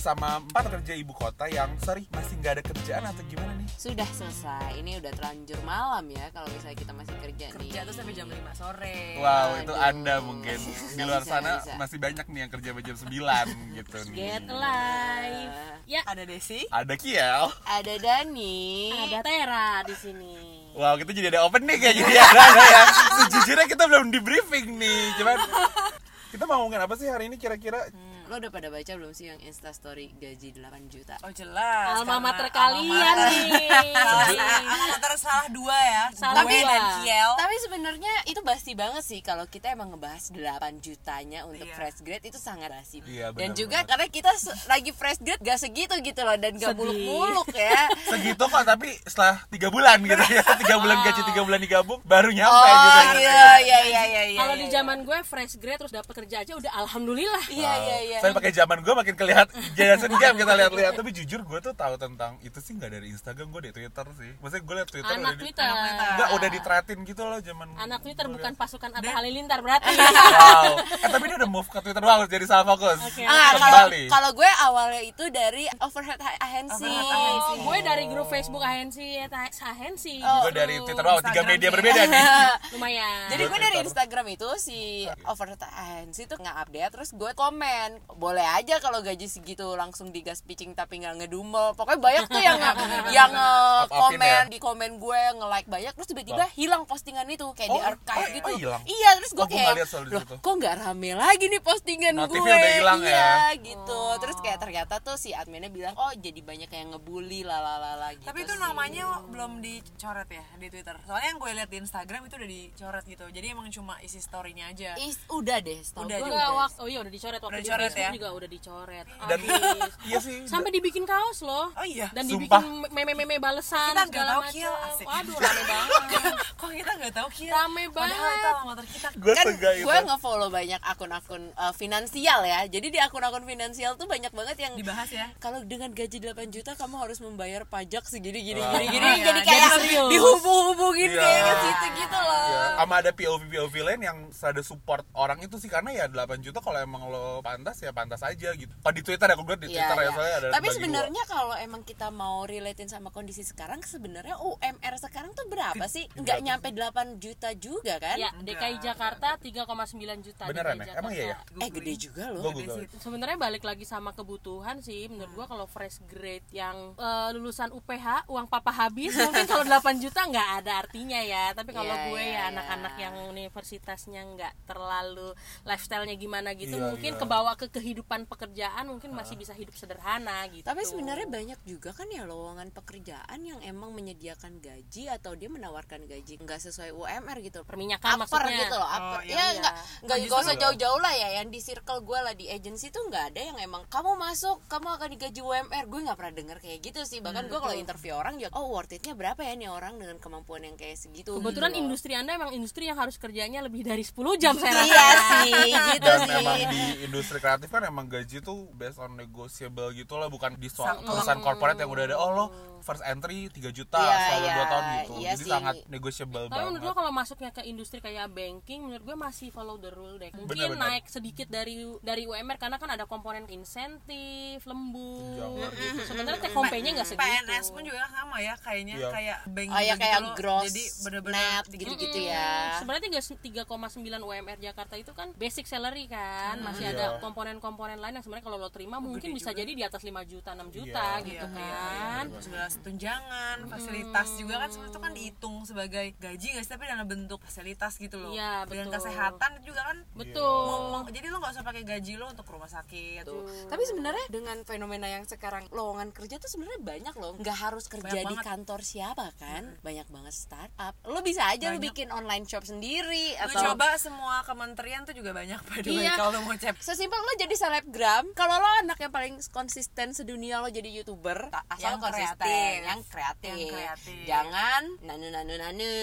bersama empat kerja ibu kota yang sorry masih nggak ada kerjaan atau gimana nih? Sudah selesai. Ini udah terlanjur malam ya kalau misalnya kita masih kerja, nih. kerja tuh sampai jam 5 sore Wow, itu Aduh. anda mungkin di luar Bisa, sana bisa. masih banyak nih yang kerja sampai jam 9 gitu nih. Get alive. Ya, ada Desi Ada Kiel. Ada Dani. ada Tera di sini. Wow, kita jadi ada opening ya jadi ada ya. Sejujurnya kita belum di briefing nih, cuman kita mau ngomongin apa sih hari ini kira-kira? Lo udah pada baca belum sih yang Insta story gaji 8 juta? oh jelas Alma mater kalian nih. alma mater salah dua ya Salah gue dua. dan Kiel Tapi sebenarnya itu basi banget sih kalau kita emang ngebahas 8 jutanya untuk Iya. fresh grade itu sangat basi. Iya, dan benar juga banget. karena kita lagi fresh grade gak segitu gitu loh dan gak muluk-muluk ya. Segitu kok tapi setelah tiga bulan gitu ya, tiga bulan gaji tiga bulan digabung baru nyampe oh gitu. gitu. Ya ya ya ya. Kalau ya, di ya. Zaman gue fresh grade terus dapat kerja aja udah alhamdulillah. Iya iya iya. Saya pakai zaman gue makin kelihatan Jason Game kita lihat-lihat Tapi jujur gue tuh tahu tentang itu sih nggak dari Instagram gue dari Twitter sih Maksudnya gue lihat Twitter Anak udah di- Twitter. Nggak udah diteratin gitu loh zaman Anak Twitter gue bukan pasukan Atta Halilintar berarti. Wow Eh tapi dia udah move ke Twitter banget jadi salah fokus Oke. Ah, kalau Kembali kalau gue awalnya itu dari overhead agency. Overhead Oh, gue dari grup Facebook ahensi, ahensi. Oh. Gue dari Twitter banget Tiga media ya. berbeda nih Lumayan. Jadi gue dari. Instagram itu si overhead agency tuh nggak update terus gue komen boleh aja kalau gaji segitu langsung digas pitching tapi nggak ngedumel. Pokoknya banyak tuh yang yang eh, Up-upin komen ya? di komen gue nge like banyak terus tiba-tiba hilang postingan itu kayak di Oh, archive oh, gitu. oh, iya terus gue Oh, kayak di loh situ." kok nggak rame lagi nih postingan Notifnya gue? udah hilang ya? iya gitu. Terus kayak ternyata tuh si adminnya bilang oh jadi banyak yang ngebully lalalala gitu tapi itu sih. namanya belum dicoret ya di Twitter. Soalnya yang gue lihat di Instagram itu udah dicoret gitu. Jadi emang cuma isi storynya aja Is, udah deh setahu Udah gue juga. Enggak, wak- oh iya udah dicoret waktu Udah di dicoret Facebook ya? juga udah dicoret. Dan Abis. iya sih Sampai dibikin kaos loh. oh iya Dan Sumpah. dibikin meme-meme balesan Kita nggak segala tahu, macam. Waduh, rame banget. kok kita nggak tahu Kiel Rame padahal banget. mater kita Gue kan gue nge-follow banyak akun-akun uh, finansial ya jadi di akun-akun finansial tuh banyak banget yang dibahas ya kalau dengan gaji 8 juta kamu harus membayar pajak segini gini Wah. gini gini Oh, iya. jadi kayak serius. dihubung-hubungin Iya. kayak ke situ gitu loh Ya, sama ada POV POV lain yang ada support orang itu sih karena ya 8 juta kalau emang lo pantas ya pantas aja gitu. Kalau di Twitter ya gue liat di Iya, Twitter ya iya. soalnya ada Tapi sebenarnya kalau emang kita mau relatein sama kondisi sekarang sebenarnya UMR sekarang tuh berapa sih? Nggak nyampe 8 juta juga kan? Ya, DKI Jakarta 3,9 juta Beneran DKI ya? Emang iya ya? Eh gede juga loh. Sebenarnya balik lagi sama kebutuhan sih menurut gua kalau fresh grade yang eh, lulusan UPH uang papa habis mungkin kalau 8 juta nggak ada artinya ya tapi kalau Iya, gue ya iya. anak-anak yang universitasnya nggak terlalu lifestyle-nya gimana gitu Iya, mungkin iya. kebawa ke kehidupan pekerjaan mungkin masih bisa hidup sederhana gitu Tapi sebenarnya banyak juga kan ya lowongan pekerjaan yang emang menyediakan gaji atau dia menawarkan gaji nggak sesuai UMR gitu. perminyakan upper maksudnya gitu loh, upper. Oh, ya iya. nggak nggak Nah, nggak usah jauh-jauh lah ya. Yang di circle gue lah di agency tuh nggak ada yang emang kamu masuk kamu akan digaji UMR. Gue nggak pernah dengar kayak gitu sih. Bahkan gue kalau interview orang juga, oh worth itnya berapa ya nih orang dengan kemampuan yang kayak segitu. kebetulan gitu industri anda emang industri yang harus kerjanya lebih dari 10 jam saya rasa Iya sih, gitu Dan sih. emang di industri kreatif kan emang gaji tuh based on negotiable gitu lah bukan di so- Sama- perusahaan corporate yang udah ada oh lo first entry 3 juta Iya, selama iya, 2 tahun gitu. iya Jadi sih. sangat negotiable Tapi menurut banget. gua kalau masuknya ke industri kayak banking, menurut gue masih follow the rule deh. Mungkin Bener-bener. naik sedikit dari dari UMR karena kan ada komponen insentif, lembur, Tunjangan. gitu. Sebenarnya take home pay-nya nggak segitu. PNS pun juga sama ya kayaknya Iya. kayak bank Oh ya gitu kayak loh. gross, jadi bener-bener net gitu-gitu ya. Sebenarnya 3,9 UMR Jakarta itu kan basic salary kan, masih Iya. ada komponen-komponen lain yang sebenarnya kalau lo terima mungkin bisa jadi di atas 5 juta, 6 juta Iya. gitu Iya, kan. Segala tunjangan, fasilitas juga kan sebenarnya itu kan dihitung sebagai gaji guys tapi dalam bentuk fasilitas gitu loh. Iya, Dengan betul. kesehatan juga kan Betul. mau- jadi lo nggak usah pakai gaji lo untuk rumah sakit. Tuh. Tapi sebenarnya dengan fenomena yang sekarang lowongan kerja tuh sebenarnya banyak loh. Nggak harus kerja Banyak di banget. kantor siapa kan? Banyak banget startup. Lo bisa aja lo Banyak. bikin online shop sendiri Gue atau coba semua kementerian tuh juga banyak by the way Iya. kalau lo mau cep. Sesimpel lo jadi selebgram, kalau lo anak yang paling konsisten sedunia lo jadi youtuber, asal Yang konsisten, kreatif. Yang kreatif. Yang kreatif. Jangan nanu nanu nanu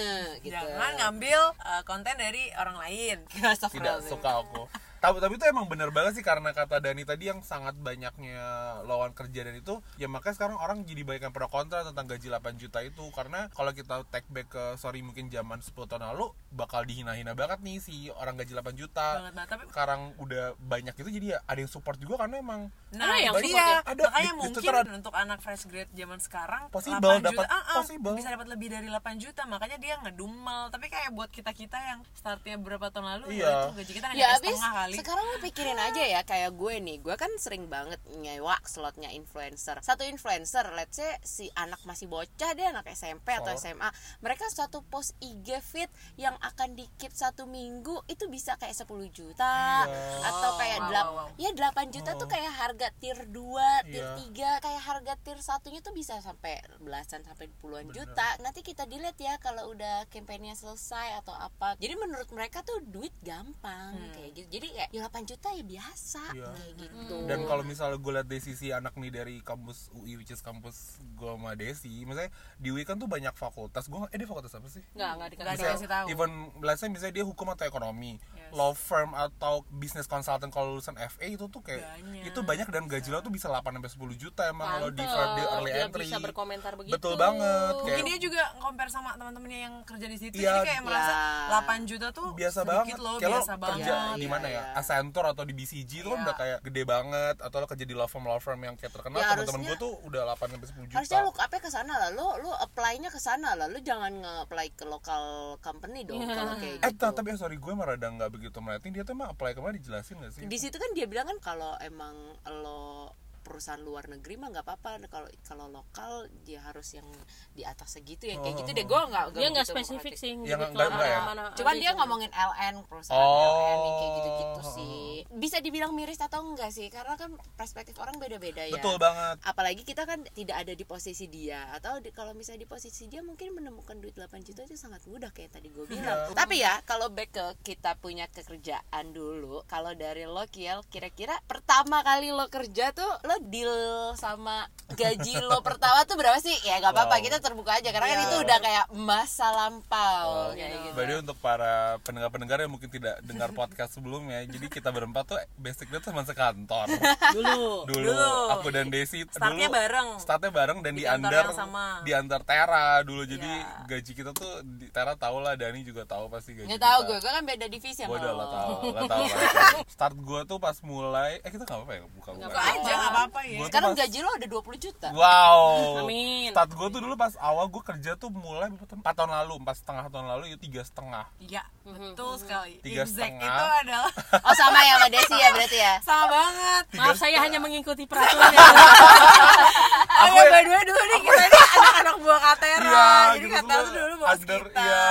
gitu. Jangan ngambil uh, konten dari orang lain. Tidak suka aku. tapi tapi itu emang bener banget sih karena kata Dani tadi yang sangat banyaknya lawan kerja dan itu ya makanya sekarang orang jadi banyak yang pro kontra tentang gaji 8 juta itu karena kalau kita take back ke sorry mungkin zaman 10 tahun lalu bakal dihina-hina banget nih si orang gaji 8 juta banget tapi sekarang udah banyak itu jadi ya ada yang support juga karena emang Nah, yang support dia. ya? Ada. Makanya Di- di mungkin ada. untuk anak fresh grade zaman sekarang Possible 8 juta, dapat- ah, ah, possible. bisa dapat lebih dari 8 juta. Makanya dia ngedumel. Tapi kayak buat kita-kita yang startnya beberapa tahun lalu Iya. ya itu gaji kita hanya ya abis setengah kali. sekarang lo pikirin aja ya kayak gue nih gue kan sering banget nyewa slotnya influencer satu influencer let's say si anak masih bocah dia anak SMP atau Oh. SMA mereka suatu post IG feed yang akan di keep satu minggu itu bisa kayak 10 juta Iya. atau kayak Wow, delap- wow, wow. ya 8 juta tuh Oh. kayak harga tier 2 tier Iya. 3 kayak harga tier satunya tuh bisa sampai belasan sampai puluhan juta nanti kita dilihat ya kalau udah kampanye selesai atau apa jadi menurut mereka tuh duit gampang kayak gitu jadi kayak ya 8 juta ya biasa Iya. kayak gitu dan kalau misalnya gue liat dari sisi anak nih dari kampus UI which is kampus gue sama Desi misalnya di UI kan tuh banyak fakultas gue eh dia fakultas apa sih nggak nggak Nggak dikasih tahu. even say misalnya dia hukum atau ekonomi Yes. law firm atau business consultant kalau lulusan FA itu tuh kayak Banyak. itu banyak dan gaji lo tuh bisa 8 sampai 10 juta emang kalau di, early dia entry bisa berkomentar begitu betul banget Mungkin kayak dia juga compare sama teman-temannya yang kerja di situ Iya. jadi kayak merasa Ya. 8 juta tuh biasa sedikit banget loh, kayak lo biasa kerja banget. di mana ya iya. Accenture atau di BCG itu kan Iya. udah kayak gede banget atau lo kerja di law firm law firm yang kayak terkenal Ya, teman-teman gue tuh udah 8 sampai 10 juta. Harusnya look up ke sana lah lu lu apply-nya ke sana lah lu jangan nge-apply ke lokal company dong kalau kayak eh gitu. ta- tapi sorry gue malah udah nggak begitu melihatin dia tuh emang apply ke mana dijelasin gak sih? Di situ kan dia bilang kan kalau emang lo perusahaan luar negeri mah nggak apa-apa. Kalau kalau lokal dia harus yang di atas segitu ya kayak gitu deh. Gue nggak dia nggak spesifik sih Ya, nyebut nggak- mana- nggak ya? mana cuman dia itu. ngomongin LN perusahaan Oh. LN yang kayak gitu-gitu sih. Bisa dibilang miris atau enggak sih? Karena kan perspektif orang beda-beda ya. Betul banget. Apalagi kita kan tidak ada di posisi dia. Atau di- kalau misalnya di posisi dia mungkin menemukan duit 8 juta itu sangat mudah kayak tadi gue bilang. Tapi ya kalau back ke kita punya kekerjaan dulu kalau dari lo Kiel kira-kira pertama kali lo kerja tuh lo deal sama gaji lo pertama tuh berapa sih ya nggak apa-apa Wow. kita terbuka aja karena kan Iya. itu udah kayak masa lampau Wow. kayak gitu By the way, untuk para pendengar-pendengar yang mungkin tidak dengar podcast sebelumnya, jadi kita berempat tuh basically tuh teman sekantor. dulu Dulu, Dulu. aku dan Desi Startnya dulu bareng. Startnya bareng dan Di di, under sama. di under Tera dulu. Jadi Iya. gaji kita tuh di Tera tau lah, Dani juga tahu pasti gaji. nggak tahu kita. gue gue kan beda divisi Gue sama udah lo lah tahu, lah tahu. lah tahu. Start gue tuh pas mulai, eh kita nggak apa-apa ya buka buka. Buka aja nggak apa-apa ya Gua tuh sekarang pas- gaji lo ada 20 juta Wow. Amin. Start gue tuh dulu pas awal gue kerja tuh mulai berapa tahun? 4 tahun lalu, 4 setengah tahun lalu itu tiga setengah. Iya, betul sekali. Tiga setengah. itu adalah oh sama ya sama Desi ya berarti ya sama banget. maaf saya hanya mengikuti peraturan ya Oh ya, by the way dulu nih kita ini anak-anak buah Katera. Iya, Jadi gitu Katera tuh dulu bos under, kita. Iya.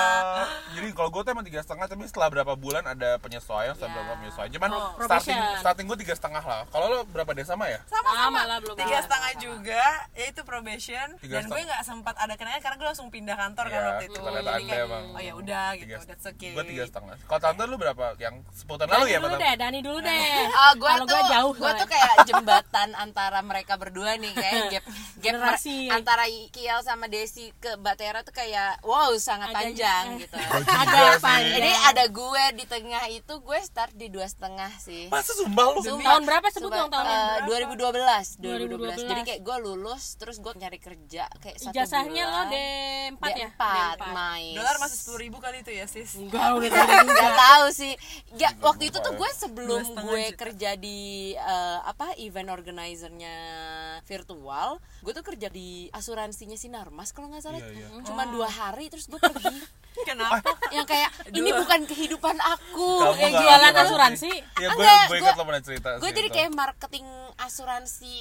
Jadi kalau gue tuh emang tiga setengah, tapi setelah berapa bulan ada penyesuaian, setelah Iya. berapa penyesuaian. Cuman Oh, starting starting gue tiga setengah lah. Kalau lo berapa deh sama ya? Sama lah, belum tiga sama. setengah juga, yaitu probation. Tiga dan gue nggak sempat ada kenangan karena gue langsung pindah kantor kan Iya, waktu itu. emang oh ya udah gitu, Tiga, that's okay. Gue tiga setengah. Kalau tante lu berapa? Yang sepuluh tahun lalu ya, dulu deh Dani dulu deh Oh, gue kalau tuh, gue jauh gue tuh kayak jembatan antara mereka berdua nih kayak gap gap antara Kiel sama Desi ke Batera tuh kayak wow sangat panjang gitu. ada apa. Jadi ada gue di tengah itu gue start di dua setengah sih. Masa sumpah lu? Tahun berapa sebut dong tahunnya eh, 2012, 2012. 2012. Jadi kayak gue lulus terus gue nyari kerja kayak satu ijazahnya lo bulan. D4 ya D4, mais. Dolar masih sepuluh ribu kali itu ya sis. enggak udah tinggi juga Gak tahu sih. Ya waktu itu tuh gue sebelum gue kerja di eh, apa event organizernya virtual, gue tuh kerja di asuransinya Sinarmas kalau nggak salah. Iya, iya. Cuma dua hari terus gue pergi. Kenapa? yang kayak ini bukan kehidupan aku. Kamu nggak gitu. jualan asuransi? Iya, gue Enggak, gue. Gue sih jadi kayak marketing asuransi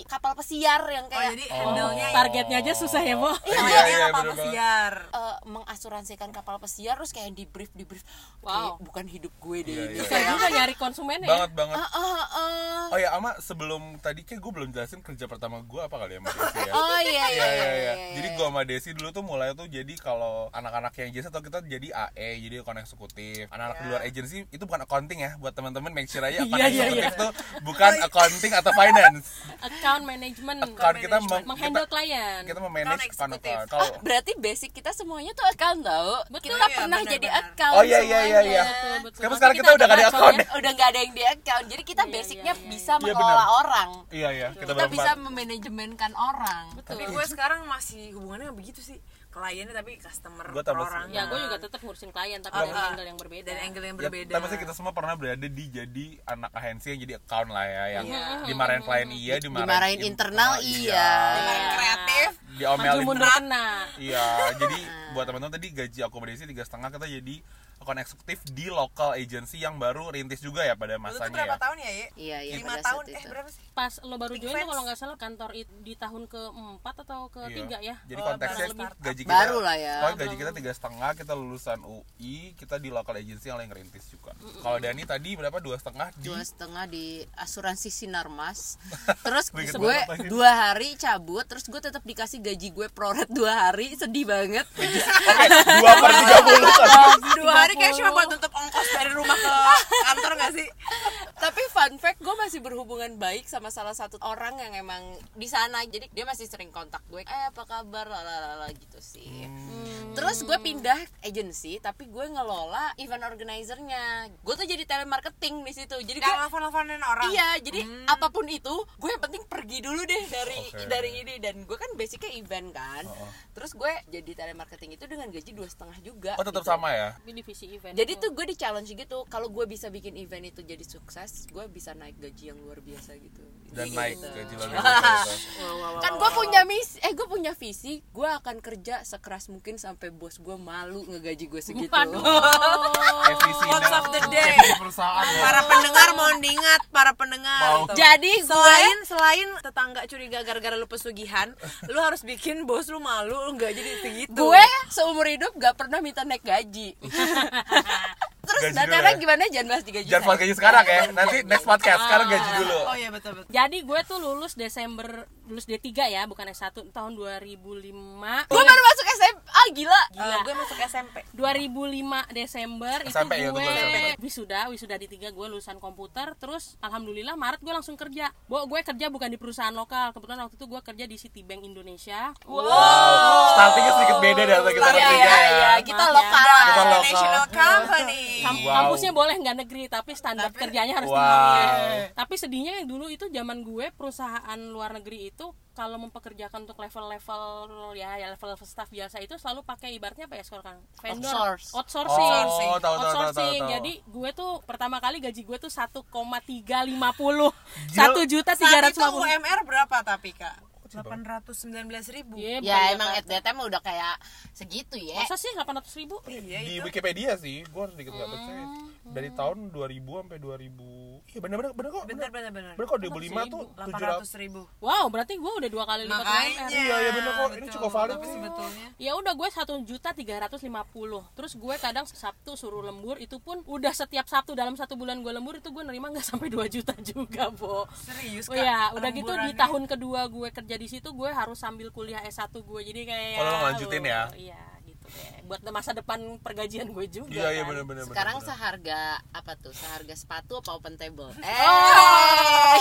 kapal pesiar yang Oh kayak jadi handle-nya ya. targetnya aja susah ya Bo Iya, Namanya iya, kapal bener pesiar. eh, mengasuransikan kapal pesiar terus kayak di brief di brief Wow. bukan hidup gue deh Iya, ini iya. bisa juga nyari konsumennya ya Banget banget. Ah, ah, ah. Oh ya, Ama sebelum tadi kayak gue belum jelasin kerja pertama gue apa kali ya sama Desi ya. oh iya iya Iya iya iya, iya. iya, Jadi iya. gua sama Desi dulu tuh mulai tuh jadi kalau anak-anak yang jasa atau kita jadi AE jadi akun eksekutif anak-anak di Iya. luar agency itu bukan accounting ya buat teman-teman make sure aja akun Iya, iya, eksekutif iya. tuh bukan accounting atau finance account management. Account kita menghandle kita- klien. kita memanage Account account Oh, berarti basic kita semuanya tuh account tau. Betul. Kita Iya, pernah benar, jadi benar. account Oh, iya, iya, iya, iya. Tapi sekarang kita udah nggak ada account ya. Udah nggak ada yang di account. Jadi kita Iya, basicnya iya, iya. bisa Iya, mengelola orang. Iya iya. Kita, Kita bisa memanajemenkan orang. Betul. Tapi gue sekarang masih hubungannya begitu sih kliennya tapi customer Gua tambah orang ya gue juga tetap ngurusin klien tapi Oh, dari ah. angle yang berbeda dari angle yang Ya, berbeda tapi maksudnya kita semua pernah berada di jadi anak agensi yang jadi account lah ya yang Iya. dimarahin klien iya dimarahin, Dimarahin internal, iya. Dengan kreatif maju diomelin mundur kena Iya, jadi buat teman-teman tadi gaji akomodasi tiga setengah kita jadi akun eksekutif di local agency yang baru rintis juga ya pada masanya berapa ya. tahun ya Ye? Iya, iya, lima tahun eh itu. berapa sih pas lo baru Big join tuh kalau nggak salah kantor di tahun keempat atau ketiga ya Jadi Oh, konteksnya baru start. Gaji kita. Baru lah ya. Pokoknya gaji kita tiga setengah, kita lulusan UI, kita di local agency yang lain ngerintis juga. Kalau Dani tadi berapa? Dua setengah di dua setengah di asuransi Sinarmas. Terus Gue dua hari cabut terus gue tetap dikasih gaji gue proret dua hari sedih banget. Oke, dua per tiga puluh. Dua hari kayak cuma buat tutup ongkos dari rumah ke kantor gak sih? Tapi fun fact gue masih berhubungan baik sama salah satu orang yang emang di sana. Jadi dia masih sering kontak gue eh apa kabar? Lalalala gitu sih terus gue pindah agency tapi gue ngelola event organizernya gue tuh jadi telemarketing di situ jadi gue nelfon-nelfonin orang Iya, jadi apa pun itu, gue yang penting pergi dulu deh dari Oke. dari ini dan gue kan basicnya event kan. Terus gue jadi telemarketing itu dengan gaji dua setengah juga. Oh tetap gitu. sama ya? Divisi event Jadi itu. tuh gue di challenge gitu, kalau gue bisa bikin event itu jadi sukses, gue bisa naik gaji yang luar biasa gitu. Dan Gitu. naik gaji lo Kan gue punya misi, eh gue punya visi, gue akan kerja sekeras mungkin sampai bos gue malu ngegaji gue segitu. Quotes dan- of the day. ya. para pendengar mohon diingat para pendengar Mau. Tuh. Jadi gue selain selain tetangga curiga gara-gara lu pesugihan lu harus bikin bos lu malu lu nggak jadi segitu gue seumur hidup gak pernah minta naik gaji. Terus Gaji nah, dulu ya? gimana jangan bahas di gaji Jangan saya. buat gaji sekarang ya. Nanti next podcast. Sekarang gaji dulu. oh iya betul betul Jadi gue tuh lulus Desember lulus D3 ya, bukan S1 tahun 2005. Gue baru masuk SMA, gila. Eh, gue masuk SMP 2005 Desember itu SMP ya, gue itu gue SMP. wisuda wisuda di tiga gue lulusan komputer terus alhamdulillah Maret gue langsung kerja Bo, gue kerja bukan di perusahaan lokal kebetulan waktu itu gue kerja di Citibank Indonesia Startingnya sedikit beda dari kita bertiga iya, ya. iya, kita Maaf ya. lokal. Kita lokal. national company Kam- Wow. kampusnya boleh nggak negeri tapi standar kerjanya harus Wow. tinggi. Tapi sedihnya yang dulu itu zaman gue perusahaan luar negeri itu kalau mempekerjakan untuk level-level ya ya level-level staff biasa itu selalu pakai ibaratnya apa ya sekarang vendor. Outsource. outsourcing. Oh, tahu, tahu, tahu, outsourcing. tahu, tahu. jadi gue tuh pertama kali gaji gue tuh 1,350 satu juta tiga saat ratus itu lima puluh. UMR berapa tapi kak 819 ribu Iya, Ya emang at that time udah kayak segitu ya. masa sih 800 ribu iya Di itu Wikipedia sih, gue harus dikit nggak percaya. Dari tahun 2000 sampai 2000. Iya benar-benar benar kok. bener bener. bener Benar kok 2005 tuh 800 ribu. Wow berarti gue udah dua kali lipat makanya. UMR Iya, iya, bener kok. Ini cukup valid. tapi sebetulnya. Ya udah gue satu juta tiga ratus lima puluh. Terus gue kadang sabtu suruh lembur itu pun udah setiap sabtu dalam satu bulan gue lembur itu gue nerima nggak sampai 2 juta juga bo. Serius Oh kak? ya udah gitu di tahun kedua gue kerja di situ gue harus sambil kuliah S1 gue jadi kayak Oh, lo ngelanjutin ya? oh, iya buat masa depan pergajian gue juga Iya, iya kan. benar-benar. Sekarang benar. seharga apa tuh? Seharga sepatu apa open table? Eh,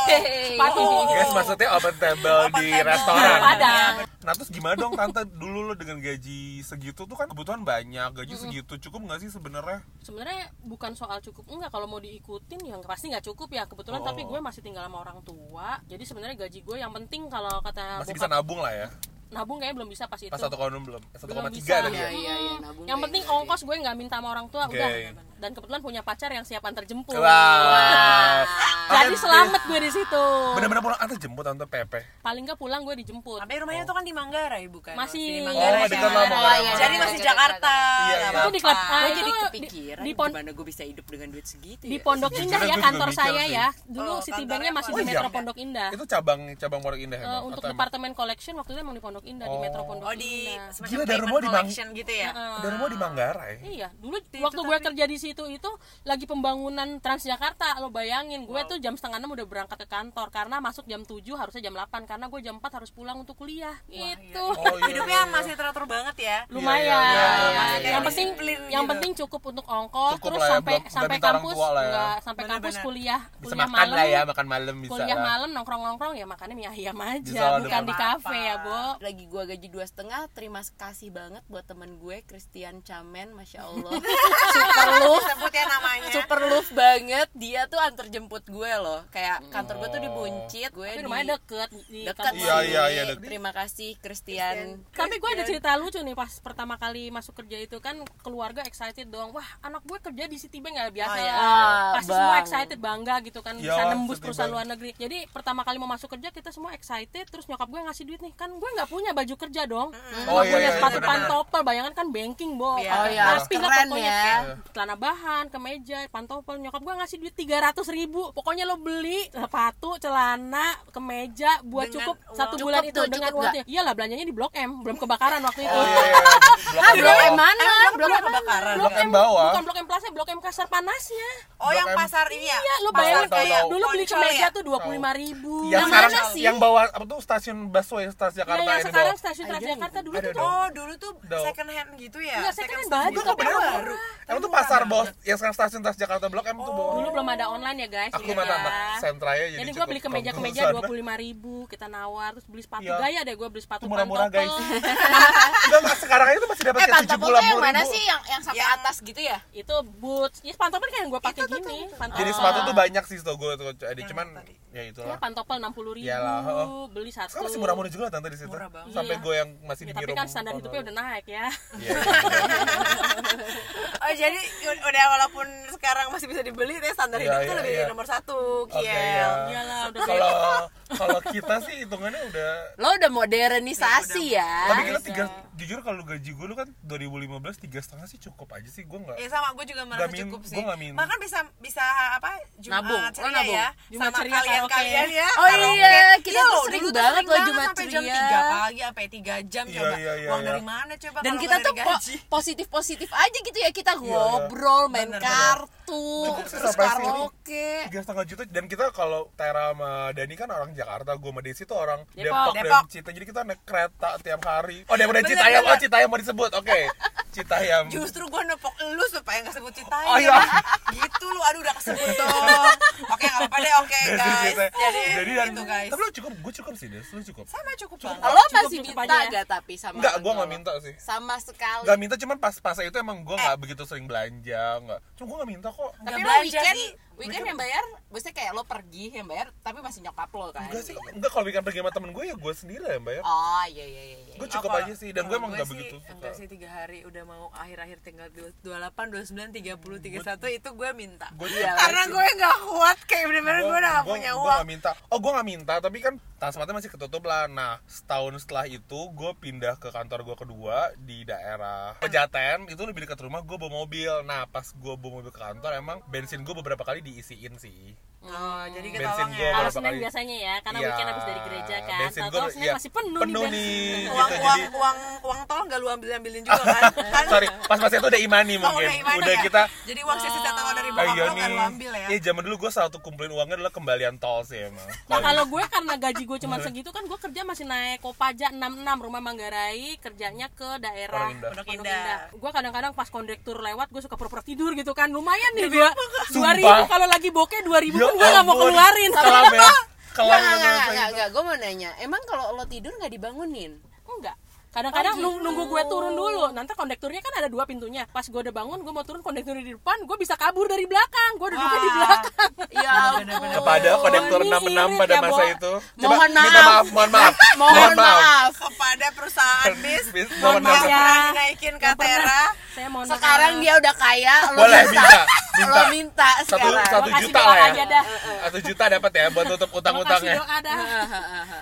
sepatu Guys, maksudnya open table Open di table. restoran. Ada. Nah terus gimana dong tante dulu lo dengan gaji segitu tuh kan kebutuhan banyak gaji segitu cukup nggak sih sebenarnya? sebenarnya bukan soal cukup enggak kalau mau diikutin ya pasti nggak cukup ya kebetulan Oh. tapi gue masih tinggal sama orang tua jadi sebenarnya gaji gue yang penting kalau kata Masih bokap, bisa nabung lah ya. Nabung kayaknya belum bisa pas itu Pas satu koma belum, satu koma Belum tiga Iya ya. iya iya nabung. yang penting ongkos gue nggak minta sama orang tua Oke. udah dan kebetulan punya pacar yang siap antar jemput Wow. jadi selamat gue di situ Bener-bener pulang antar jemput tante Pepe. paling nggak pulang gue dijemput tapi rumahnya tuh kan di Manggarai bukan Masih- di Oh, Manggarai dekat kan? lah Manggarai. Oh, iya, jadi iya, masih iya, Jakarta Iya, iya. itu di klub ah, Gue jadi di, kepikiran di pon gimana gue bisa hidup dengan duit segitu di ya? Pondok Indah ya kantor saya ya dulu Oh, Citibanknya kantornya masih Oh, di iya. Metro Pondok Indah Itu cabang cabang Pondok Indah Eh, emang? untuk departemen collection waktu itu emang di Pondok Indah di Oh. Metro Pondok oh di Indah semacam Gila, dari rumah di collection gitu ya Heeh. Dari rumah di Manggarai. Iya, dulu waktu gue kerja di situ itu lagi pembangunan Transjakarta lo bayangin gue tuh jam setengah enam udah berangkat ke kantor karena masuk jam 7 harusnya jam 8 karena gue jam 4 harus pulang untuk kuliah gitu Oh, iya, hidupnya iya. masih teratur banget ya lumayan Iya, iya, iya, iya, iya. yang penting Disiplin yang gitu. penting cukup untuk ongkos Cukup terus lah ya, sampai belum- sampai kampus ya. nggak sampai kampus Bener-bener. kuliah bisa kuliah makan malam lah ya makan malam bisa kuliah lah. malam nongkrong nongkrong ya makannya mie ayam aja bukan di kafe ya bo lagi gua gaji dua setengah terima kasih banget buat temen gue Christian Camen masya Allah super love sebut ya namanya. Super love banget. Dia tuh antar jemput gue loh. Kayak kantor gue tuh di Oh. Buncit gue tapi di rumahnya deket. Di deket. Iya, iya, iya, terima kasih Christian. Tapi gue ada cerita lucu nih pas pertama kali masuk kerja itu kan keluarga excited dong wah anak gue kerja di Citibank nggak biasa. Oh, iya. Ah, pasti semua excited bangga gitu kan bisa Iyalah, nembus perusahaan luar negeri. Jadi pertama kali mau masuk kerja kita semua excited terus nyokap gue ngasih duit nih. Kan gue nggak punya baju kerja dong. Oh, Nggak iya, punya iya, sepatu benar. pantopel. Bayangan kan banking bo. Iya. Oh, iya, Rapi lah pokoknya. ya. celana bahan kemeja pantopel nyokap gue ngasih duit tiga ratus ribu pokoknya lo beli sepatu celana kemeja buat Dengan cukup uang. satu Cukup bulan itu tuh, dengan cukup uangnya iyalah belanjanya di blok M belum kebakaran waktu itu oh iya iya ah blok blok M M mana Emang blok blok M kebakaran? blok Blok M bawah. bukan blok M plaza blok M kasar panasnya oh yang Blok M. pasar ini ya Iya, lo bayangin kayak dulu beli kemeja ya? tuh dua puluh lima ribu. yang Yang sekarang mana sih? yang bawa apa tuh stasiun busway stasiun Ya, Jakarta yang ini sekarang stasiun Transjakarta dulu tuh oh dulu tuh second hand gitu ya Iya, second hand baju tapi Baru. baru. emang tuh pasar bos yang sekarang stasiun Transjakarta Blok M tuh bawa dulu belum ada online ya guys. aku dulu mana ya. anak sentra ya Jadi, jadi gue beli kemeja kampung kemeja sana. dua puluh lima ribu, kita nawar terus beli sepatu Iya. gaya deh gue beli sepatu Itu murah-murah, pantopel. enggak enggak sekarang tuh masih dapat eh kayak tujuh pantopel puluh yang mana sih yang yang sampai Yang- atas gitu ya itu boots, ya pantopel kan yang gue pakai gini. Pantopel. jadi sepatu tuh banyak sih tuh gue tuh jadi cuman ya Ya, itulah pantopel enam puluh ribu, beli satu. sekarang masih murah-murah juga tante di situ sampai Iya. gue yang masih Ya, di tapi kan standar hidupnya udah naik ya. Iya, iya, oh jadi udah walaupun sekarang masih bisa dibeli deh standar Iya, hidup iya, tuh lebih iya. nomor satu Oke, Kiel iya. Iyalah udah kalau kalau kita sih hitungannya udah lo udah modernisasi ya tapi kita tiga jujur kalau gaji gue lu kan 2015 tiga setengah sih cukup aja sih gue nggak Ya sama gue juga merasa min- cukup sih. gua nggak min. Bahkan bisa bisa apa Jumat Nabung. Oh, ceria nabung. ya Jumat sama ceria kalian karaoke. kalian ya. Oh iya, kita Iya tuh sering banget loh Jumat sampai jam ceria. 3 pagi sampai 3 jam Iya, coba. iya, iya, Uang iya. dari mana coba dan kita tuh po- positif positif aja gitu ya kita ngobrol main kartu Cukup sih terus sampai sini. karaoke tiga setengah juta dan kita kalau Tera sama Dani kan orang Jakarta gue sama Desi tuh orang Depok. Depok, Depok. dan Cita jadi kita naik kereta tiap hari. Oh daripada Bener, Citayam oh. Citayam mau disebut. Oke Citayam. Justru gue nepok lu supaya gak sebut Citayam. Oh, iya. Gitu lu, aduh udah kesebut dong. Oke gak apa-apa deh, oke Desi, guys. Cita- Jadi, jadi dan gitu guys. Tapi lu cukup gue cukup sih Des. Lu cukup. Sama cukup banget. Lo Cukup- masih cukup minta ya. gak tapi sama enggak orang gue nggak minta sih. Sama sekali. Nggak minta cuman pas pas itu emang gue nggak begitu sering belanja nggak. Cuma gue nggak minta kok. Tapi Nggak lo belanja weekend. Weekend yang bayar maksudnya kayak lo pergi yang bayar tapi masih nyokap lo kan. Enggak sih enggak kalau weekend pergi sama temen gue ya gue sendiri lah yang bayar. Oh iya iya iya, iya. gue cukup Apa? aja sih dan gue emang nggak sih, begitu suka. Enggak sih, tiga hari udah mau akhir-akhir tinggal 28, 29, 30, 31 itu gue minta. Gua- Iya, Karena gue gak kuat, kayak bener-bener gue udah gak punya gua uang. nggak minta. Oh gue nggak minta tapi kan transmartnya masih ketutup lah. Nah setahun setelah itu gue pindah ke kantor gue kedua di daerah Pejaten. Itu lebih dekat rumah gue bawa mobil. Nah pas gue bawa mobil ke kantor emang bensin gue beberapa kali diisiin sih Oh, jadi Bensin ketolong gua ya Kalau berapa Senin kali? biasanya ya, karena Iya, weekend habis dari gereja kan. bensin Senin iya, masih penuh, penuh nih nih. bensin. uang, gitu, uang, jadi- uang, uang tol gak lu ambil-ambilin juga kan? kan? sorry pas pas itu udah imani Oh, mungkin udah gimana udah ya? kita Jadi uang sisa tahu dari Ah, bokap iya nih. lu ambil ya? Iya, zaman dulu gue selalu kumpulin uangnya adalah kembalian tol sih emang. Nah kalau gue karena gaji gue cuma segitu kan gue kerja masih naik Kopaja 66 rumah Manggarai kerjanya ke daerah Pondok Indah. Gue kadang-kadang pas kondektur lewat gue suka pura-pura tidur gitu kan lumayan nih dua dua Sumpah. ribu kalau lagi bokeh dua ribu Ya gue nggak mau keluarin ya. Enggak, saya enggak, itu. enggak. Gue mau nanya, emang kalau lo tidur nggak dibangunin? enggak kadang-kadang Oh, gitu. nunggu gue turun dulu nanti kondekturnya kan ada dua pintunya pas gue udah bangun gue mau turun kondekturnya di depan gue bisa kabur dari belakang gue duduknya di belakang Ya ampun. Kepada konektor Ini 66 irit pada ya, masa itu. Mohon minta maaf. maaf, mohon maaf. Mohon maaf. Kepada perusahaan bis Bis, Mohon mohon maaf maaf. ya. pernah dinaikin Katera saya mau Sekarang dia udah kaya, lo Boleh minta. Minta. Lo minta Satu sekarang. satu juta lah aja ya. dah. Satu juta dapat ya buat tutup utang-utangnya. doa dah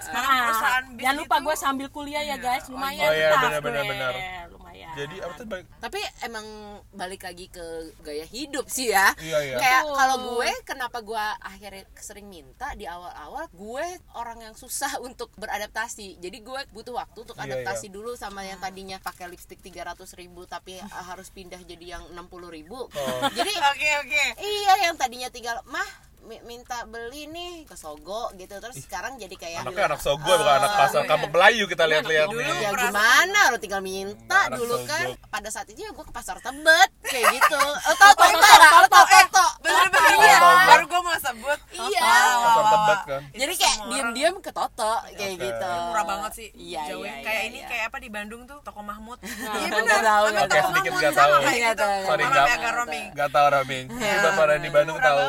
Sekarang perusahaan bis jangan lupa gue sambil kuliah ya guys lumayan Oh iya, benar, gue. benar. lumayan jadi apa tuh baik tapi emang balik lagi ke gaya hidup sih ya Iya, iya. kayak kalau gue kenapa gue akhirnya sering minta di awal-awal gue orang yang susah untuk beradaptasi jadi gue butuh waktu untuk Iya, adaptasi iya. dulu sama yang tadinya pakai lipstick 300 ribu tapi harus pindah jadi yang 60 ribu Oh. jadi oke oke iya yang tadinya tinggal mah minta beli nih ke Sogo gitu. Terus sekarang jadi kayak anaknya anak sogo bukan anak pasar kampung Melayu kita lihat-lihat. Dulu nih ya perasaan- gimana lo tinggal minta Anak dulu Sogo. kan. Pada saat itu ya gue ke pasar tebet kayak gitu. Oh, tau tau tau tau tau eh tau iya. mau sebut Iya. Kan. Jadi kayak orang- diem ke Toto kayak gitu. Murah banget sih iya jauhin. iya kayak iya, ini iya. kayak apa di Bandung tuh? Toko Mahmud. Nggak iya tahu, benar nggak tahu. toko Sedikit Mahmud nggak tahu. Nggak tahu. Sorry, Orang nggak- nggak tahu Iya. Coba pada di Bandung tahu.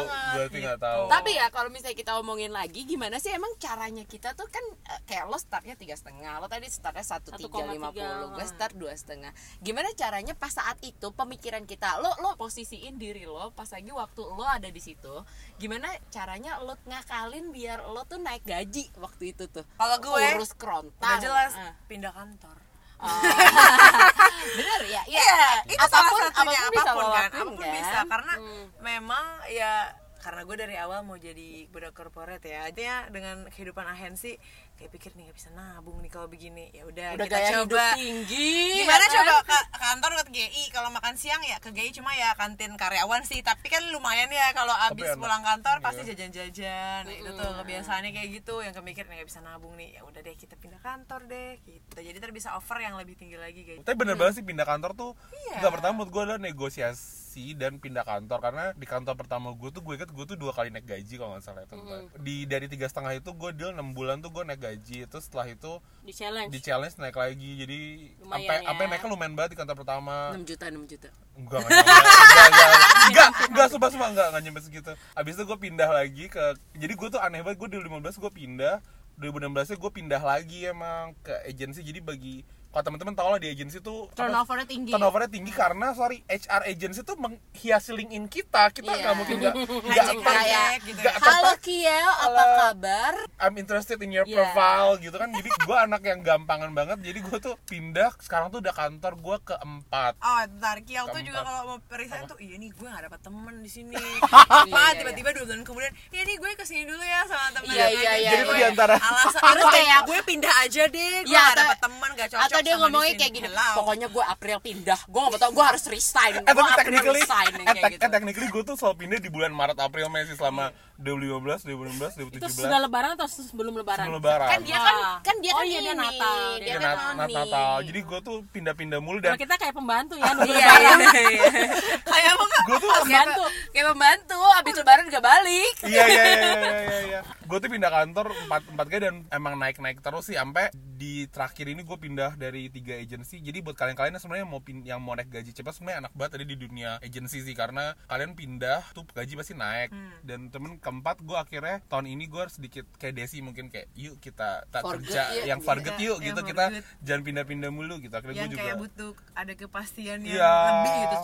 sih nggak tahu. Tapi ya kalau misalnya kita omongin lagi gimana sih emang caranya kita tuh kan eh, kayak lo startnya tiga setengah lo tadi startnya satu tiga lima puluh gue start dua setengah. Gimana caranya pas saat itu pemikiran kita lo lo posisiin diri lo pas lagi waktu lo ada di situ gimana caranya lo ngakalin biar lo tuh naik gaji waktu itu tuh? Kalau gue, urus kerontang udah jelas Ah. pindah kantor. Bener ya ya. Iya, itu apa pun salah satunya apa pun bisa apa pun kan, apa pun kan. bisa karena Hmm. memang ya karena gue dari awal mau jadi budak corporate ya artinya dengan kehidupan agensi kayak pikir nih nggak bisa nabung nih kalau begini ya udah kita gaya coba. tinggi gimana ya kan? coba ke ke kantor ke GI kalau makan siang ya ke GI cuma ya kantin karyawan sih tapi kan lumayan ya kalau abis enak. pulang kantor Iya. pasti jajan-jajan nah, itu tuh kebiasaannya kayak gitu yang kemikir nih nggak bisa nabung nih ya udah deh kita pindah kantor deh gitu jadi ntar bisa offer yang lebih tinggi lagi guys tapi bener banget sih pindah kantor tuh Iya. nggak pertama menurut gue adalah negosiasi dan pindah kantor karena di kantor pertama gue tuh gue inget gue tuh dua kali naik gaji kalau nggak salah ya teman di dari tiga setengah itu gue deal enam bulan tuh gue naik gaji itu setelah itu di challenge di challenge naik lagi jadi sampai ya. sampai naiknya lumayan banget di kantor pertama 6 juta 6 juta enggak enggak enggak enggak enggak sumpah sumpah enggak enggak nyampe segitu abis itu gue pindah lagi ke jadi gue tuh aneh banget gue di 15 gue pindah 2016 nya gue pindah lagi emang ke agensi jadi bagi kalau teman-teman tau lah di agensi tuh turnovernya tinggi turnovernya tinggi karena sorry HR agency tuh menghiasi LinkedIn kita kita Iya. nggak mungkin nggak nggak kayak, gitu nggak ya. Halo Kiel, apa kabar? I'm interested in your Iya. profile gitu kan jadi gue anak yang gampangan banget jadi gue tuh pindah sekarang tuh udah kantor gue keempat Oh. Kiau tuh Keempat. juga kalau mau resign tuh, iya nih gue gak dapat temen di sini. Iya, Apa? iya, Tiba-tiba dua bulan kemudian, iya nih gue ke sini dulu ya sama temen. Iya, iya, iya, jadi tuh iya. di antara Alasan itu kayak- gue pindah aja deh. Gue Iya, gak atau- dapet temen, gak cocok dia sama ngomongnya kayak gini, Hello. pokoknya gue April pindah, gue gak mau tau, gue harus resign, eh gue tapi technically resign eh, kayak te- gitu. eh, technically gue tuh selalu pindah di bulan Maret April Mei sih selama 2015 2016 itu 2017 sudah lebaran atau sebelum lebaran? Sebelum lebaran. Kan dia kan, Wah. kan dia Oh kan iya, ini, dia Natal. dia Iya, kan Nat- Nat- noni. Natal. Jadi gue tuh pindah-pindah mulu dan kita kayak pembantu ya nunggu Iya, lebaran iya, iya. Kayak apa gue tuh pembantu. Kayak pembantu, abis lebaran gak balik. Iya iya iya iya iya iya gue tuh pindah kantor empat empat kali dan emang naik naik terus sih sampai di terakhir ini gue pindah dari tiga agensi jadi buat kalian-kalian yang sebenarnya mau pin yang mau naik gaji cepat sebenarnya enak banget tadi di dunia agensi sih. Karena kalian pindah tuh gaji pasti naik. Dan temen keempat gue akhirnya tahun ini gue sedikit kayak Desi mungkin kayak yuk kita tak For kerja good, yang Iya, yuk yang gitu kita good. jangan pindah-pindah mulu gitu akhirnya gue juga kayak butuh ada kepastian yang Iya. lebih gitu.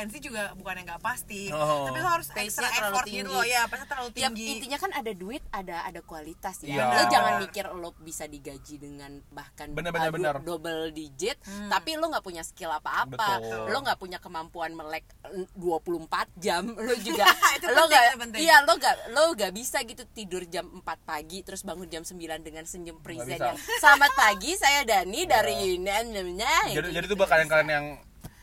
Eh, agensi juga bukan yang gak pasti, Oh. tapi lo harus extra terlalu effort gitu tinggi. loh. Ya, pace terlalu Ya tinggi. intinya kan ada duit, ada ada kualitas ya. Iya. Lo jangan mikir lo bisa digaji dengan bahkan Bener, bener, bener. double digit, tapi lo nggak punya skill apa-apa. Betul. Lo nggak punya kemampuan melek eh, 24 jam. Lo juga Itu lo nggak itu. Iya, lo nggak lo nggak bisa gitu tidur jam 4 pagi terus bangun jam 9 dengan senyum present bisa. yang selamat pagi saya Dani dari ini namanya jadi jadi tuh buat kalian-kalian yang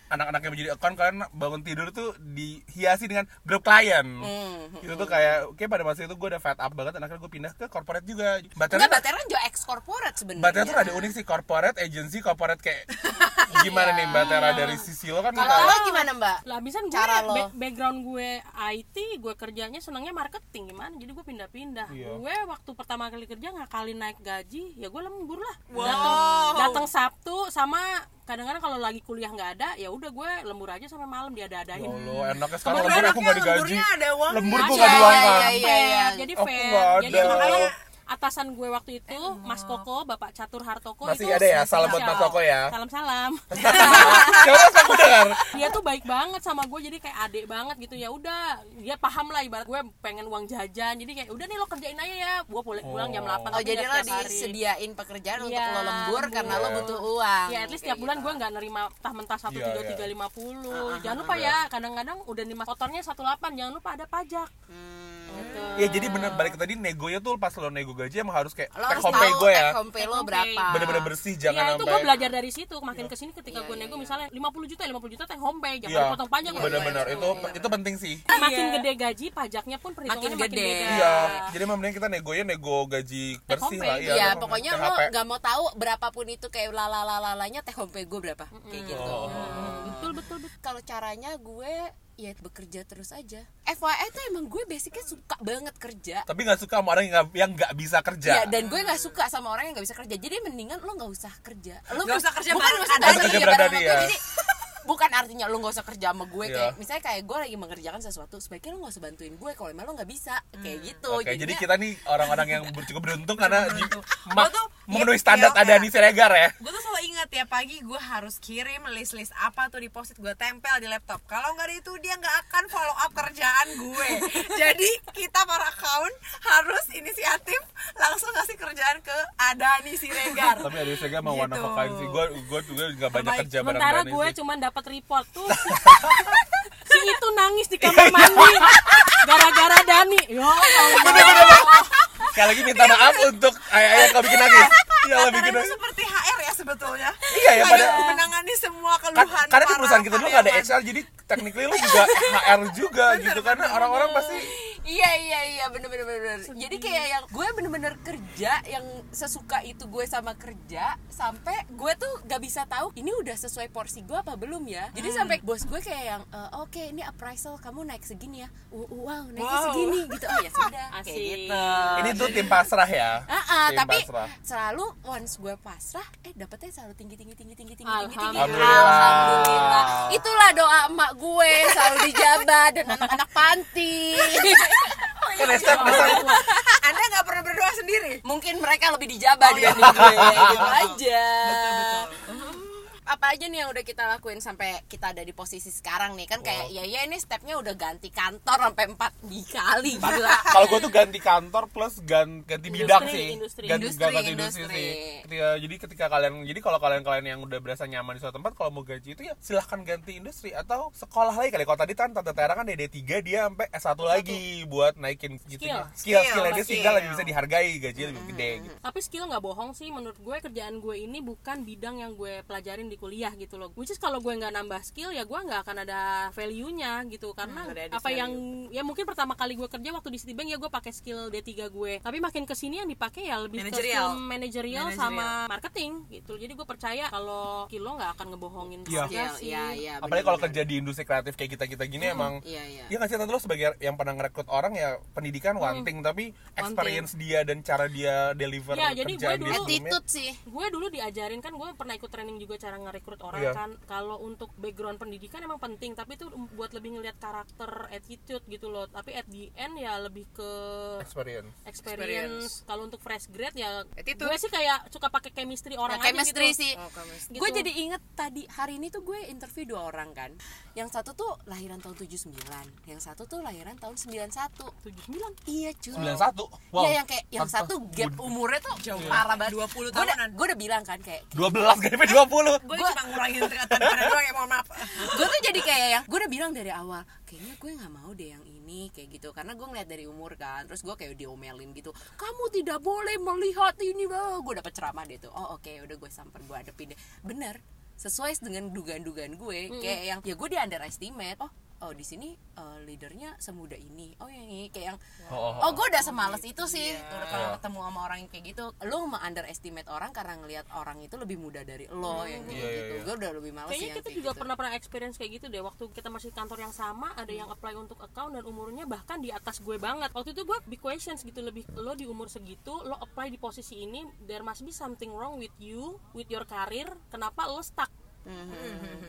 anak-anak yang menjadi account kalian bangun tidur tuh dihiasi dengan grup klien Hmm. itu tuh kayak oke pada masa itu gue udah fed up banget dan akhirnya gue pindah ke corporate juga Enggak, Baternya Bateran juga ex corporate sebenarnya. Batera tuh ada unik sih corporate agency corporate kayak gimana nih Batera dari sisi lo kan Kalau lo gimana, Mbak? lah bisa gue Cara lo. ba- background gue IT gue kerjanya senangnya marketing gimana jadi gue pindah-pindah Iya. gue waktu pertama kali kerja ngakalin naik gaji ya gue lembur lah Wow. datang datang Sabtu sama kadang-kadang kalau lagi kuliah nggak ada ya udah gue lembur aja sampai malam Ya diada-adain Allah, enaknya sekarang lembur aku nggak digaji. lemburnya ada uangnya. Lembur gue Iya, nggak iya, diuangkan iya, iya. jadi Aku fair. jadi makanya atasan gue waktu itu Mas. Koko Bapak Catur Hartoko Masih itu ada ya? Salam buat Mas Koko ya. salam salam dia tuh baik banget sama gue jadi kayak adek banget gitu. Ya udah dia paham lah ibarat gue pengen uang jajan. Jadi kayak udah nih lo kerjain aja ya. Gue boleh pulang jam 8 Oh tapi jadi lo disediain pekerjaan untuk Iya, lo lembur karena lo Iya. butuh uang. ya at least tiap bulan gue nggak nerima tah mentah satu Iya, tiga iya. tiga lima puluh. Jangan lupa ya kadang-kadang udah nerima kotornya satu delapan jangan lupa ada pajak. Hmm. Gitu. Ya jadi bener balik ke tadi negonya tuh pas lo nego gaji emang harus kayak Lo take harus home pay tahu gue ya. take home pay lo Take home berapa. Bener-bener bersih jangan ya itu sampai gue belajar dari situ makin ke sini ketika Iya, gue iya, nego iya. misalnya 50 juta 50 juta take home pay jangan Iya. potong pajak loh. Bener-bener Iya, itu iya. itu penting sih. makin Iya. gede gaji pajaknya pun perhitungannya Makin gede. Iya, jadi emang mending kita negonya nego gaji bersih lah ya. Iya, pokoknya lo nggak mau tahu berapapun itu kayak lalalalalanya teh home pay gue berapa kayak gitu. Oh. Betul betul betul Kalau caranya gue ya bekerja terus aja. FYI tuh emang gue basicnya suka banget kerja. Tapi nggak suka sama orang yang nggak yang nggak bisa kerja. Ya dan gue nggak suka sama orang yang nggak bisa kerja. Jadi mendingan lo nggak usah kerja. Lo Nggak usah kerja bukan usah kerja Kerja bareng bareng sama Dani, gue. ya. Jadi bukan artinya lo nggak usah kerja sama gue Iya. kayak misalnya kayak gue lagi mengerjakan sesuatu sebaiknya lo nggak usah bantuin gue kalau emang lo nggak bisa kayak gitu. Oke, jadi kita nih orang-orang yang cukup beruntung karena tuh- memenuhi iya, standar iya, ada iya. di Siregar ya. gue tuh selalu ingat ya pagi gue harus kirim list-list apa tuh di post gue tempel di laptop kalau nggak itu dia nggak akan follow up kerjaan gue jadi kita para account harus inisiatif langsung kasih kerjaan ke Adani Siregar Tapi ada Siregar mau one of a Gitu. kind sih. Gue gue juga nggak banyak Terbaik. kerja bareng sementara gue cuma dapat report tuh si itu nangis di kamar mandi gara-gara Dani ya Allah. Sekali lagi minta maaf untuk ayah-ayah kau bikin nangis. Iya lah bikin nangis. seperti HR ya sebetulnya Iya ya pada menangani semua keluhan karena di perusahaan kita dulu nggak ada. HR jadi technically lu juga HR juga gitu karena orang-orang pasti Iya iya iya bener bener bener. Jadi kayak yang gue bener-bener kerja yang sesuka itu gue sama kerja sampai gue tuh gak bisa tahu ini udah sesuai porsi gue apa belum ya. Jadi Hmm. sampai bos gue kayak yang "E, oke ini appraisal kamu naik segini ya. Uh, wow naiknya Wow. segini gitu. Oh ya sudah kayak Asik. gitu. ini tuh tim pasrah ya. Ah, ah, Tim tapi pasrah. selalu once gue pasrah, eh dapetnya selalu tinggi tinggi tinggi tinggi tinggi tinggi tinggi. Alhamdulillah. Alhamdulillah. Itulah doa emak gue selalu dijabat dan anak-anak panti. Kan Esther, Anda nggak pernah berdoa sendiri? Mungkin mereka lebih dijabah dibanding gue. Gitu aja apa aja nih yang udah kita lakuin sampai kita ada di posisi sekarang nih? Kan kayak ya ya ini stepnya udah ganti kantor sampai empat dikali gila. kalau gue tuh ganti kantor plus gan- ganti bidang Industri, sih. industri. ganti, Industri, ganti industri, industri. sih. ketika, jadi ketika kalian jadi kalau kalian kalian yang udah berasa nyaman di suatu tempat kalau mau gaji itu ya silahkan ganti industri atau sekolah lagi kali. Kalau tadi kan tante Tera kan DD 3 dia sampai S1 lagi buat naikin gitu Skill. skill, Skill, skill dia skill. sehingga lebih bisa dihargai gajinya lebih gede gitu. Tapi skill nggak bohong sih. Menurut gue kerjaan gue ini bukan bidang yang gue pelajarin di kuliah gitu loh. Which is kalau gue nggak nambah skill ya gue nggak akan ada value nya gitu. Karena Hmm, apa value. yang ya mungkin pertama kali gue kerja waktu di Citibank ya gue pakai skill D3 gue. Tapi makin ke sini yang dipakai ya lebih ke Managerial. skill manajerial Managerial. sama marketing gitu. Jadi gue percaya kalau skill lo nggak akan ngebohongin juga Skill, sih iya iya apalagi kalau kerja di industri kreatif kayak kita kita gini emang iya iya. Iya nggak sih lo sebagai yang pernah ngerekrut orang ya pendidikan one thing tapi experience dia dan cara dia deliver Iya, jadi gue dulu- attitude sih. Gue dulu diajarin kan gue pernah ikut training juga cara ngerekrut orang Iya. kan kalau untuk background pendidikan emang penting tapi itu buat lebih ngelihat karakter attitude gitu loh. Tapi at the end ya lebih ke experience. experience, kalau untuk fresh grade ya Attitude. gue sih kayak suka pakai chemistry orang Nah, aja chemistry gitu sih. Oh, chemistry. gue Gitu. jadi inget tadi hari ini tuh gue interview dua orang kan. Yang satu tuh lahiran tahun 79 yang satu tuh lahiran tahun 91 79 iya cuy. 91 wow. Iya yang kayak yang satu gap umurnya tuh Jauh. parah banget. 20 Gue udah, tahunan. gue udah bilang kan kayak 12 GP 20 gue cuma ngurangin tingkatan pada doang ya mohon maaf. Gue tuh jadi kayak yang gue udah bilang dari awal kayaknya gue nggak mau deh yang ini kayak gitu. Karena gue ngeliat dari umur kan terus gue kayak diomelin gitu kamu tidak boleh melihat ini bah gue dapet ceramah deh tuh oh oke udah gue samper gue hadepin deh. Bener sesuai dengan dugaan-dugaan gue kayak yang ya gue di underestimate oh oh di sini eh, leadernya semuda ini. Oh yang ini kayak yang Oh, oh, oh. gue udah semales itu sih Iya. Udah kalau ketemu sama orang yang kayak gitu. Lo mau underestimate orang karena ngelihat orang itu lebih muda dari lo yang kayak Iya, iya, gitu. iya. gue udah lebih males kayaknya yang kita kayak juga gitu. pernah pernah experience kayak gitu deh. Waktu kita masih kantor yang sama ada yang apply untuk account dan umurnya bahkan di atas gue banget. Waktu itu gue big questions gitu lebih lo di umur segitu lo apply di posisi ini there must be something wrong with you with your career. Kenapa lo stuck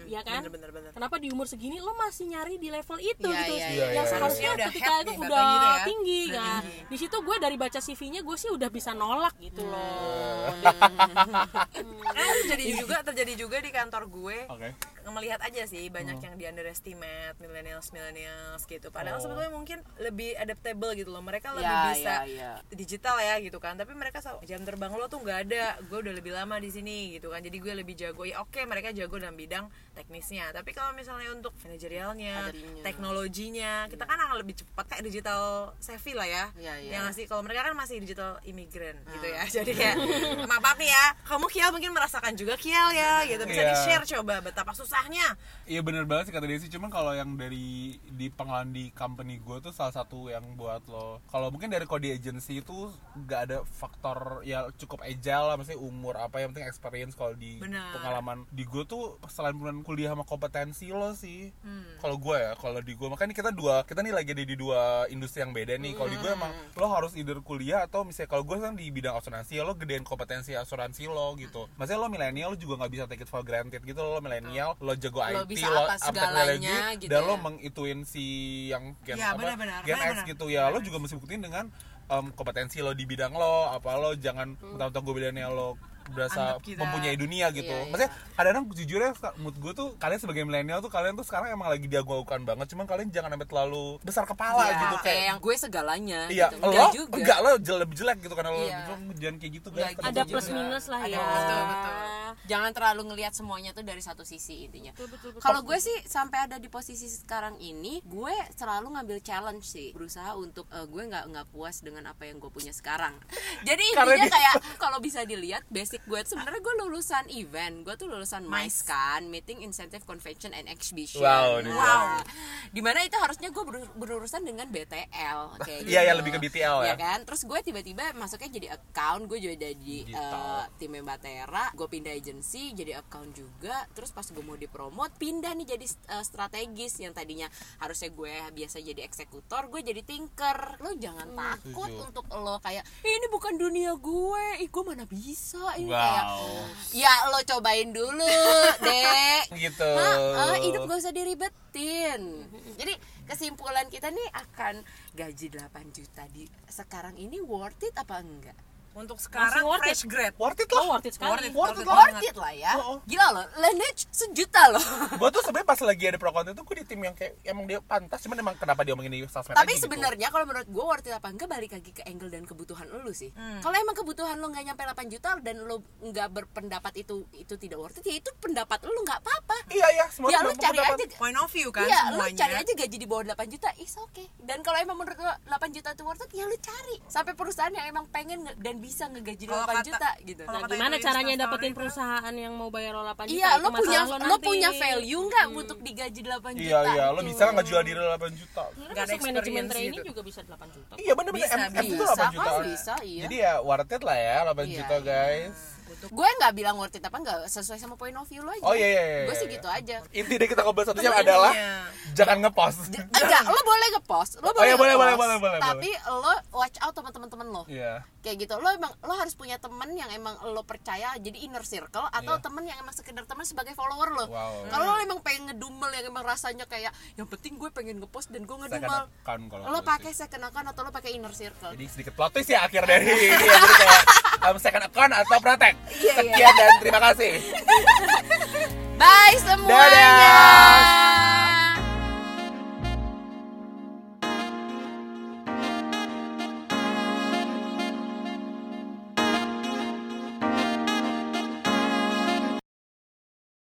ya kan Bener, bener, bener. kenapa di umur segini lo masih nyari di level itu Iya, gitu iya, iya, yang iya. seharusnya Udah ketika head itu nih, udah gitu ya. tinggi Udah kan tinggi. di situ gue dari baca CV-nya gue sih udah bisa nolak gitu loh Karena terjadi juga terjadi juga di kantor gue Oke. Melihat aja sih banyak yang di underestimate millennials millennials gitu. Padahal Oh. sebetulnya mungkin lebih adaptable gitu loh. Mereka Ya, lebih bisa ya, ya. digital ya gitu kan. Tapi mereka jam terbang lo tuh nggak ada. Gue udah lebih lama di sini gitu kan. Jadi gue lebih jago. Ya oke mereka jago dalam bidang teknisnya. Tapi kalau misalnya untuk manajerialnya teknologinya kita kan akan lebih cepat kayak digital savvy lah ya. Iya, iya. yang ngasih kalau mereka kan masih digital imigran gitu ya. Jadi kayak maaf nih ya. Kamu Kial mungkin merasakan juga Kial ya gitu. Bisa Iya. di share coba betapa susahnya Iya bener banget sih kata Desi. Cuman kalau yang dari di pengalaman di company gue tuh salah satu yang buat lo. Kalau mungkin dari kode agency itu nggak ada faktor ya cukup agile lah. Maksudnya umur apa yang penting experience kalau di Benar. pengalaman. Di gue tuh selain pengalaman kuliah sama kompetensi lo sih. Hmm. Kalau gue ya, kalau di gue Makanya kita dua, kita nih lagi ada di dua industri yang beda nih. Kalau di gue emang lo harus either kuliah atau misalnya Kalau gue kan di bidang asuransi ya lo gedein kompetensi asuransi lo gitu. Maksudnya lo milenial lo juga nggak bisa take it for granted gitu. Lo milenial, lo jago Lo IT, bisa lo teknologi, gitu dan ya. lo mengituin si yang gen Iya, apa benar-benar, gen X benar-benar. gitu ya lo juga mesti buktiin dengan em, kompetensi lo di bidang lo apa lo jangan Hmm. mentang-mentang gue milenial lo berasa mempunyai dunia gitu Iya, iya. maksudnya kadang-kadang jujurnya mood gue tuh kalian sebagai milenial tuh kalian tuh sekarang emang lagi diaguakan banget cuman kalian jangan sampai terlalu besar kepala Ya, gitu kayak kayak yang gue segalanya iya gitu. lo Enggak juga enggak lo jel- lebih jelek gitu karena lo Iya. lo jangan kayak gitu Enggak guys ada juga. plus minus lah Ada ya betul, betul. Jangan terlalu ngelihat semuanya tuh dari satu sisi intinya. Kalau gue sih sampai ada di posisi sekarang ini gue selalu ngambil challenge sih. Berusaha untuk eh, gue nggak nggak puas dengan apa yang gue punya sekarang. Jadi intinya kayak kalau bisa dilihat basic gue sebenarnya gue lulusan event. Gue tuh lulusan MICE kan meeting incentive convention and exhibition. Wow. Nah, di mana itu harusnya gue ber- berurusan dengan BTL kayak Iya, iya, gitu. lebih ke BTL ya. Iya kan? Terus gue tiba-tiba masuknya jadi account gue juga jadi Digital. eh, tim Batera gue pindah agency jadi account juga terus pas gue mau dipromot pindah nih jadi eh, strategis yang tadinya harusnya gue biasa jadi eksekutor gue jadi tinker lo jangan takut Setuju. untuk lo kayak "Ih, ini bukan dunia gue ih gue mana bisa ini Wow. kayak ya lo cobain dulu dek gitu Nah, eh, hidup gak usah diribetin. Jadi kesimpulan kita nih akan gaji 8 juta di sekarang ini worth it apa enggak? Untuk sekarang worth it. fresh grade worth it oh lah worth it sekali Worth it. worth it lah Worth it lah ya. Oh, oh. Gila loh, Laneige sejuta loh. gue tuh sebenarnya pas lagi ada pro konten tuh gue di tim yang kayak emang dia pantas cuman emang kenapa dia omongin di sosmed Tapi aja gitu. sebenarnya kalau menurut gue worth it apa enggak balik lagi ke angle dan kebutuhan lo sih. Hmm. Kalau emang kebutuhan lo nggak nyampe 8 juta dan lo nggak berpendapat itu itu tidak worth it, ya itu pendapat lo nggak apa-apa. iya iya semua Ya lo cari berpendapat. aja point of view kan Iya, lu semuanya cari aja gaji di bawah 8 juta, is oke. Dan kalau emang menurut lo 8 juta itu worth it, ya lu cari. Sampai perusahaan yang emang pengen nge- dan bisa ngegaji Kalau 8 kata- juta gitu. Nah, gimana itu caranya dapetin kan? perusahaan yang mau bayar lo 8 juta? Iya, Itu lo punya masalah lo, nanti. punya value nggak untuk digaji 8 juta? iya iya lo itu? bisa nggak jual diri 8 juta Sebenarnya Nggak ada manajemen training gitu. juga bisa 8 juta. iya bener bener Bisa, MF itu bisa 8 kan, juta bisa, iya. jadi ya worth it lah ya 8 Iya, juta iya. Guys Gue nggak bilang worth it apa nggak sesuai sama point of view lo aja. oh iya iya iya Gue sih iya. gitu aja. inti dari kita ngobrol satu jam Intinya. adalah jangan ngepost J- Enggak, lo boleh nge-post, lo Oh boleh iya, boleh, boleh, boleh, boleh, Tapi lo watch out sama teman-teman lo. iya kayak gitu lo emang lo harus punya temen yang emang lo percaya jadi inner circle atau Iya. temen yang emang sekedar temen sebagai follower lo Wow. kalau lo emang pengen ngedumel yang emang rasanya kayak yang penting gue pengen ngepost dan gue ngedumel account lo pakai second account atau lo pakai inner circle jadi sedikit plot twist ya akhir dari ini ya kayak um, second account atau protect Iya, iya. sekian dan terima kasih bye semuanya Dadah.